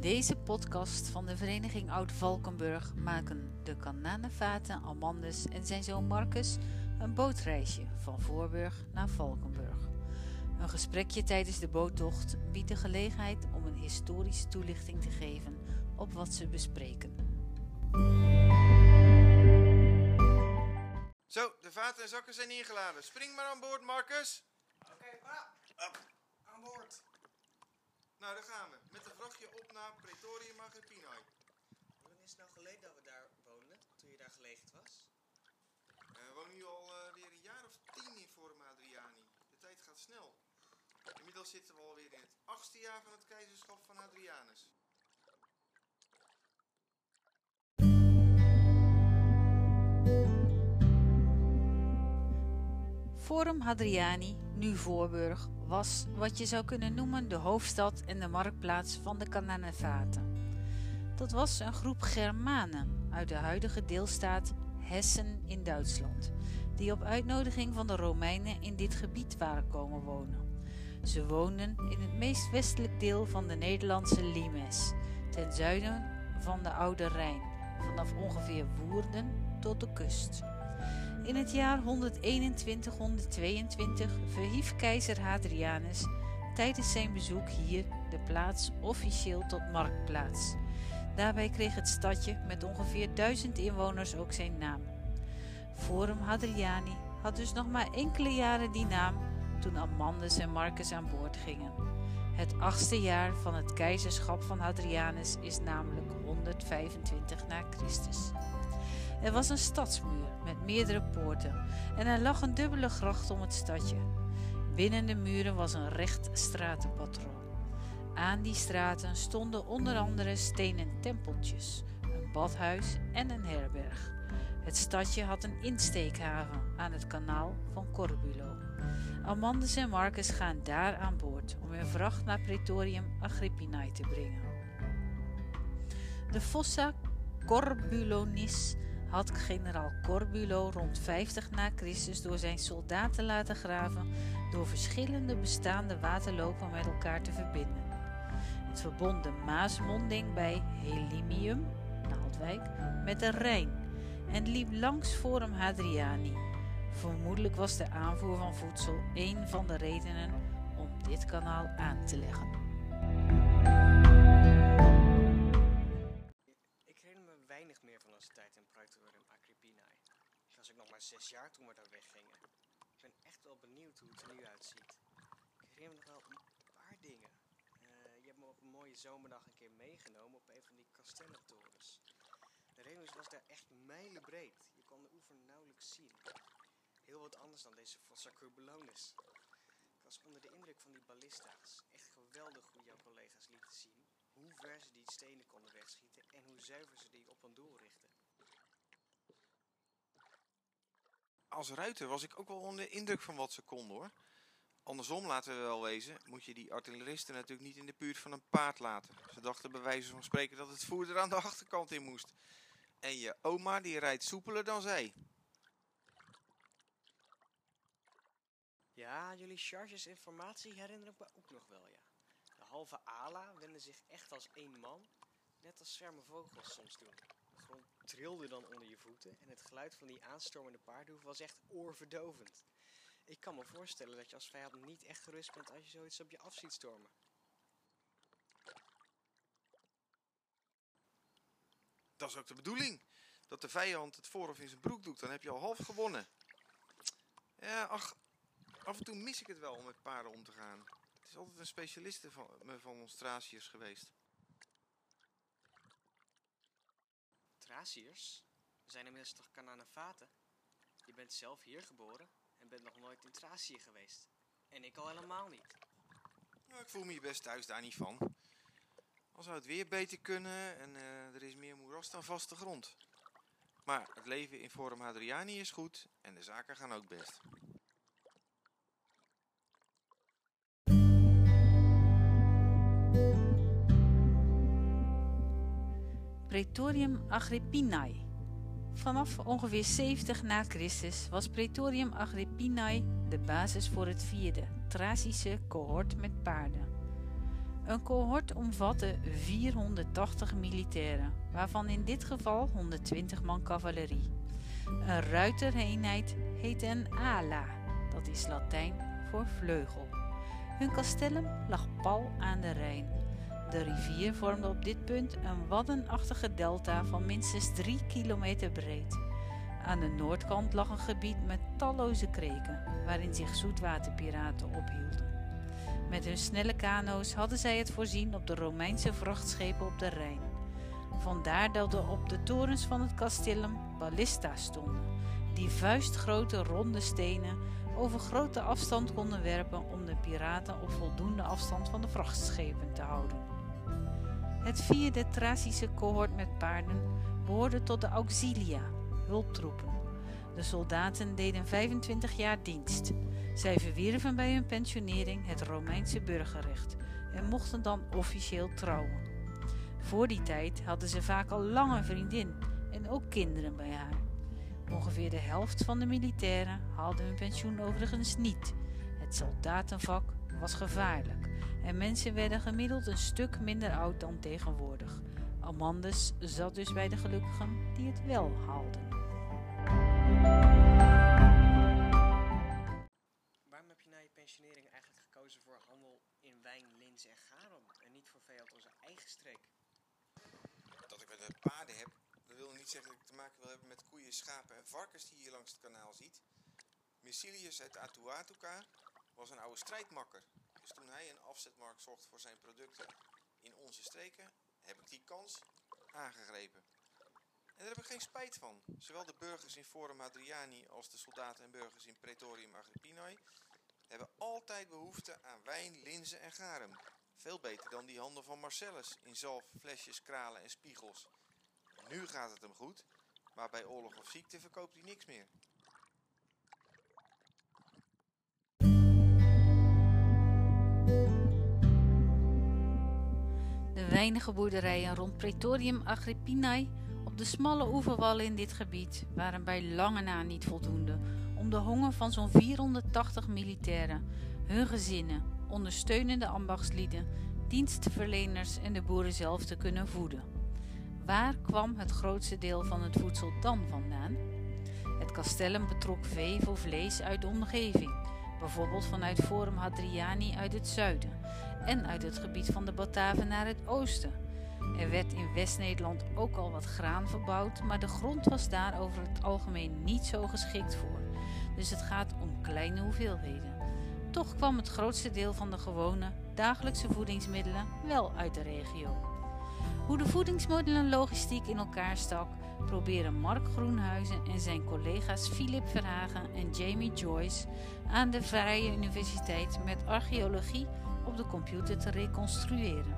deze podcast van de Vereniging Oud-Valkenburg maken de kananenvaten Amandus en zijn zoon Marcus een bootreisje van Voorburg naar Valkenburg. Een gesprekje tijdens de boottocht biedt de gelegenheid om een historische toelichting te geven op wat ze bespreken. Zo, de vaten en zakken zijn ingeladen. Spring maar aan boord, Marcus. Oké, pa. Aan boord. Nou, daar gaan we. Met een vrachtje op naar Praetorium Agrippinae. Hoe lang is het nou geleden dat we daar woonden, toen je daar gelegd was? Eh, we wonen nu al eh, weer een jaar of tien in Forum Hadriani. De tijd gaat snel. Inmiddels zitten we alweer in het achtste jaar van het keizerschap van Hadrianus. Forum Hadriani, nu Voorburg, was wat je zou kunnen noemen de hoofdstad en de marktplaats van de Kananenvaten. Dat was een groep Germanen uit de huidige deelstaat Hessen in Duitsland, die op uitnodiging van de Romeinen in dit gebied waren komen wonen. Ze woonden in het meest westelijk deel van de Nederlandse Limes, ten zuiden van de Oude Rijn, vanaf ongeveer Woerden tot de kust. In het jaar 121-122 verhief keizer Hadrianus tijdens zijn bezoek hier de plaats officieel tot marktplaats. Daarbij kreeg het stadje met ongeveer duizend inwoners ook zijn naam. Forum Hadriani had dus nog maar enkele jaren die naam toen Amandus en Marcus aan boord gingen. Het achtste jaar van het keizerschap van Hadrianus is namelijk 125 na Christus. Er was een stadsmuur met meerdere poorten en er lag een dubbele gracht om het stadje. Binnen de muren was een recht stratenpatroon. Aan die straten stonden onder andere stenen tempeltjes, een badhuis en een herberg. Het stadje had een insteekhaven aan het kanaal van Corbulo. Amandus en Marcus gaan daar aan boord om hun vracht naar Praetorium Agrippinae te brengen. De Fossa Corbulonis had generaal Corbulo rond 50 na Christus door zijn soldaten laten graven door verschillende bestaande waterlopen met elkaar te verbinden. Het verbond de Maasmonding bij Helimium, Naaldwijk, met de Rijn en liep langs Forum Hadriani. Vermoedelijk was de aanvoer van voedsel een van de redenen om dit kanaal aan te leggen. Nog maar zes jaar toen we daar weggingen. Ik ben echt wel benieuwd hoe het er nu uitziet. Ik herinner me nog wel een paar dingen. Eh, je hebt me op een mooie zomerdag een keer meegenomen op een van die kastellentorens. De Remus was daar echt mijlenbreed. Je kon de oever nauwelijks zien. Heel wat anders dan deze Fossa Corbulonis. Ik was onder de indruk van die ballista's. Echt geweldig hoe jouw collega's lieten zien hoe ver ze die stenen konden wegschieten en hoe zuiver ze die op een doel richtten. Als ruiter was ik ook wel onder de indruk van wat ze konden hoor. Andersom, laten we wel wezen, moet je die artilleristen natuurlijk niet in de buurt van een paard laten. Ze dachten bij wijze van spreken dat het voer er aan de achterkant in moest. En je oma die rijdt soepeler dan zij. Ja, jullie charges informatie herinner ik me ook nog wel, ja. De halve ala wende zich echt als één man, net als zwermen vogels soms doen. Trilde dan onder je voeten en het geluid van die aanstormende paardenhoef was echt oorverdovend. Ik kan me voorstellen dat je als vijand niet echt gerust bent als je zoiets op je af ziet stormen. Dat is ook de bedoeling. Dat de vijand het voorhof in zijn broek doet, dan heb je al half gewonnen. Ja, ach, af en toe mis ik het wel om met paarden om te gaan. Het is altijd een specialiste van, van ons geweest. We zijn inmiddels toch Cananefaten? Je bent zelf hier geboren en bent nog nooit in Thracië geweest. En ik al helemaal niet. Nou, ik voel me hier best thuis daar niet van. Al zou het weer beter kunnen en eh, er is meer moeras dan vaste grond. Maar het leven in Forum Hadriani is goed en de zaken gaan ook best. Praetorium Agrippinae. Vanaf ongeveer 70 na Christus was Praetorium Agrippinae de basis voor het vierde, Thracische cohort met paarden. Een cohort omvatte 480 militairen, waarvan in dit geval 120 man cavalerie. Een ruitereenheid heette een ala, dat is Latijn voor vleugel. Hun castellum lag pal aan de Rijn. De rivier vormde op dit punt een waddenachtige delta van minstens 3 kilometer breed. Aan de noordkant lag een gebied met talloze kreken, waarin zich zoetwaterpiraten ophielden. Met hun snelle kano's hadden zij het voorzien op de Romeinse vrachtschepen op de Rijn. Vandaar dat er op de torens van het castellum ballista's stonden, die vuistgrote ronde stenen over grote afstand konden werpen om de piraten op voldoende afstand van de vrachtschepen te houden. Het vierde Tracische cohort met paarden behoorde tot de auxilia, hulptroepen. De soldaten deden 25 jaar dienst. Zij verwierven bij hun pensionering het Romeinse burgerrecht en mochten dan officieel trouwen. Voor die tijd hadden ze vaak al lang een vriendin en ook kinderen bij haar. Ongeveer de helft van de militairen haalde hun pensioen overigens niet. Het soldatenvak was gevaarlijk en mensen werden gemiddeld een stuk minder oud dan tegenwoordig. Amandus zat dus bij de gelukkigen die het wel haalden. Waarom heb je na je pensionering eigenlijk gekozen voor handel in wijn, lins en garum en niet voor vee uit onze eigen streek? Dat ik met de paarden heb, dat wil niet zeggen dat ik te maken wil hebben met koeien, schapen en varkens die je hier langs het kanaal ziet. Micilius uit Atuatuca was een oude strijdmakker. Dus toen hij een afzetmarkt zocht voor zijn producten in onze streken, heb ik die kans aangegrepen. En daar heb ik geen spijt van. Zowel de burgers in Forum Hadriani als de soldaten en burgers in Praetorium Agrippinae hebben altijd behoefte aan wijn, linzen en garum. Veel beter dan die handen van Marcellus in zalf, flesjes, kralen en spiegels. Nu gaat het hem goed, maar bij oorlog of ziekte verkoopt hij niks meer. Weinige boerderijen rond Praetorium Agrippinae op de smalle oeverwallen in dit gebied waren bij lange na niet voldoende om de honger van zo'n 480 militairen, hun gezinnen, ondersteunende ambachtslieden, dienstverleners en de boeren zelf te kunnen voeden. Waar kwam het grootste deel van het voedsel dan vandaan? Het castellum betrok vee voor vlees uit de omgeving, bijvoorbeeld vanuit Forum Hadriani uit het zuiden en uit het gebied van de Bataven naar het oosten. Er werd in West-Nederland ook al wat graan verbouwd, maar de grond was daar over het algemeen niet zo geschikt voor. Dus het gaat om kleine hoeveelheden. Toch kwam het grootste deel van de gewone dagelijkse voedingsmiddelen wel uit de regio. Hoe de voedingsmiddelenlogistiek in elkaar stak, proberen Mark Groenhuizen en zijn collega's Philip Verhagen en Jamie Joyce aan de Vrije Universiteit met archeologie op de computer te reconstrueren.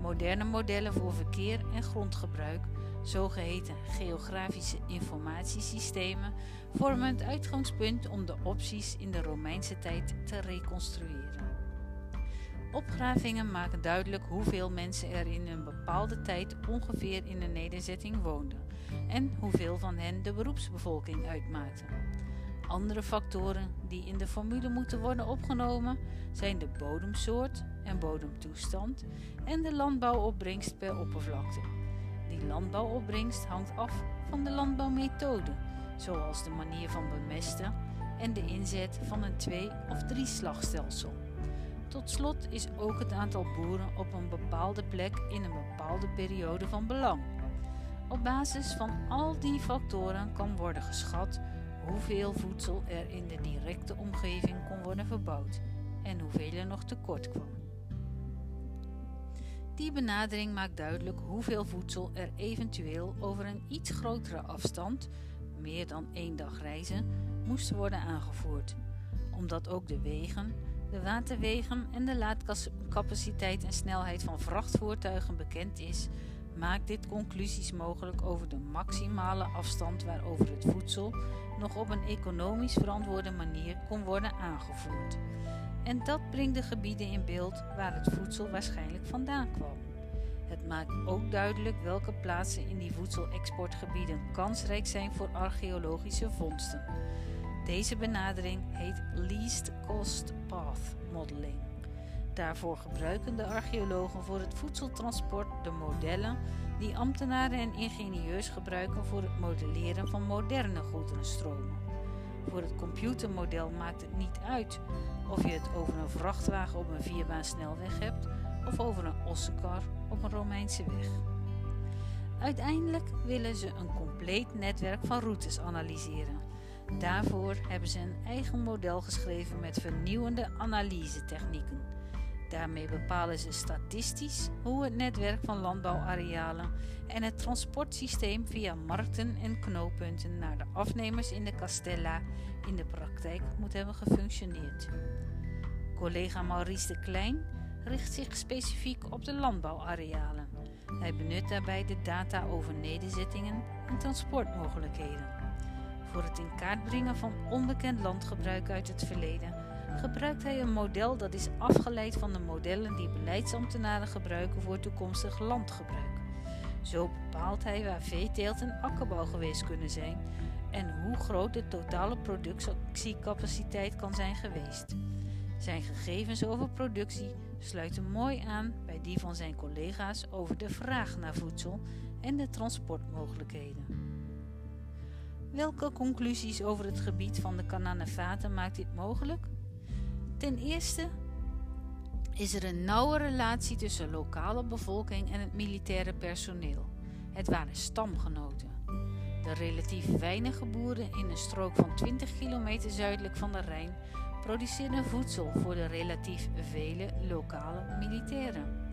Moderne modellen voor verkeer en grondgebruik, zogeheten geografische informatiesystemen, vormen het uitgangspunt om de opties in de Romeinse tijd te reconstrueren. Opgravingen maken duidelijk hoeveel mensen er in een bepaalde tijd ongeveer in een nederzetting woonden en hoeveel van hen de beroepsbevolking uitmaakten. Andere factoren die in de formule moeten worden opgenomen zijn de bodemsoort en bodemtoestand en de landbouwopbrengst per oppervlakte. Die landbouwopbrengst hangt af van de landbouwmethode, zoals de manier van bemesten en de inzet van een twee- of drie-slagstelsel. Tot slot is ook het aantal boeren op een bepaalde plek in een bepaalde periode van belang. Op basis van al die factoren kan worden geschat hoeveel voedsel er in de directe omgeving kon worden verbouwd en hoeveel er nog tekort kwam. Die benadering maakt duidelijk hoeveel voedsel er eventueel over een iets grotere afstand, meer dan één dag reizen, moest worden aangevoerd, omdat ook de wegen, de waterwegen en de laadcapaciteit en snelheid van vrachtvoertuigen bekend is, maakt dit conclusies mogelijk over de maximale afstand waarover het voedsel nog op een economisch verantwoorde manier kon worden aangevoerd. En dat brengt de gebieden in beeld waar het voedsel waarschijnlijk vandaan kwam. Het maakt ook duidelijk welke plaatsen in die voedselexportgebieden kansrijk zijn voor archeologische vondsten. Deze benadering heet Least Cost Path Modeling. Daarvoor gebruiken de archeologen voor het voedseltransport de modellen die ambtenaren en ingenieurs gebruiken voor het modelleren van moderne goederenstromen. Voor het computermodel maakt het niet uit of je het over een vrachtwagen op een vierbaansnelweg hebt of over een ossenkar op een Romeinse weg. Uiteindelijk willen ze een compleet netwerk van routes analyseren. Daarvoor hebben ze een eigen model geschreven met vernieuwende analysetechnieken. Daarmee bepalen ze statistisch hoe het netwerk van landbouwarealen en het transportsysteem via markten en knooppunten naar de afnemers in de Castella in de praktijk moet hebben gefunctioneerd. Collega Maurice de Klein richt zich specifiek op de landbouwarealen. Hij benut daarbij de data over nederzettingen en transportmogelijkheden. Voor het in kaart brengen van onbekend landgebruik uit het verleden gebruikt hij een model dat is afgeleid van de modellen die beleidsambtenaren gebruiken voor toekomstig landgebruik. Zo bepaalt hij waar veeteelt en akkerbouw geweest kunnen zijn en hoe groot de totale productiecapaciteit kan zijn geweest. Zijn gegevens over productie sluiten mooi aan bij die van zijn collega's over de vraag naar voedsel en de transportmogelijkheden. Welke conclusies over het gebied van de Cananefaten maakt dit mogelijk? Ten eerste is er een nauwe relatie tussen lokale bevolking en het militaire personeel. Het waren stamgenoten. De relatief weinige boeren in een strook van 20 kilometer zuidelijk van de Rijn produceerden voedsel voor de relatief vele lokale militairen.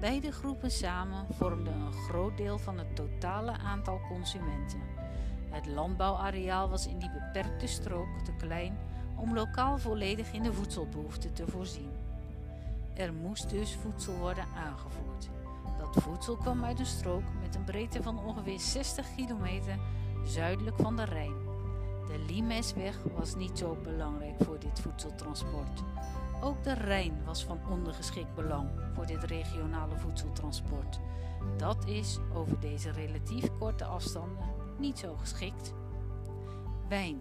Beide groepen samen vormden een groot deel van het totale aantal consumenten. Het landbouwareaal was in die beperkte strook te klein om lokaal volledig in de voedselbehoeften te voorzien. Er moest dus voedsel worden aangevoerd. Dat voedsel kwam uit een strook met een breedte van ongeveer 60 kilometer zuidelijk van de Rijn. De Limesweg was niet zo belangrijk voor dit voedseltransport. Ook de Rijn was van ondergeschikt belang voor dit regionale voedseltransport. Dat is over deze relatief korte afstanden niet zo geschikt. Wijn,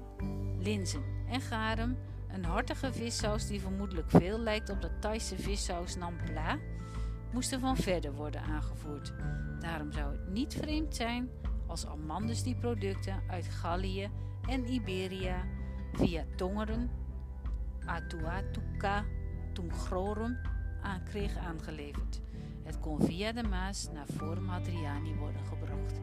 linzen en garum, een hartige vissaus die vermoedelijk veel lijkt op de Thaise vissaus Nampla, moesten van verder worden aangevoerd. Daarom zou het niet vreemd zijn als Amandus die producten uit Gallië en Iberia via Tongeren, Atuatuca, Tungrorum kreeg aangeleverd. Het kon via de Maas naar Forum Hadriani worden gebracht.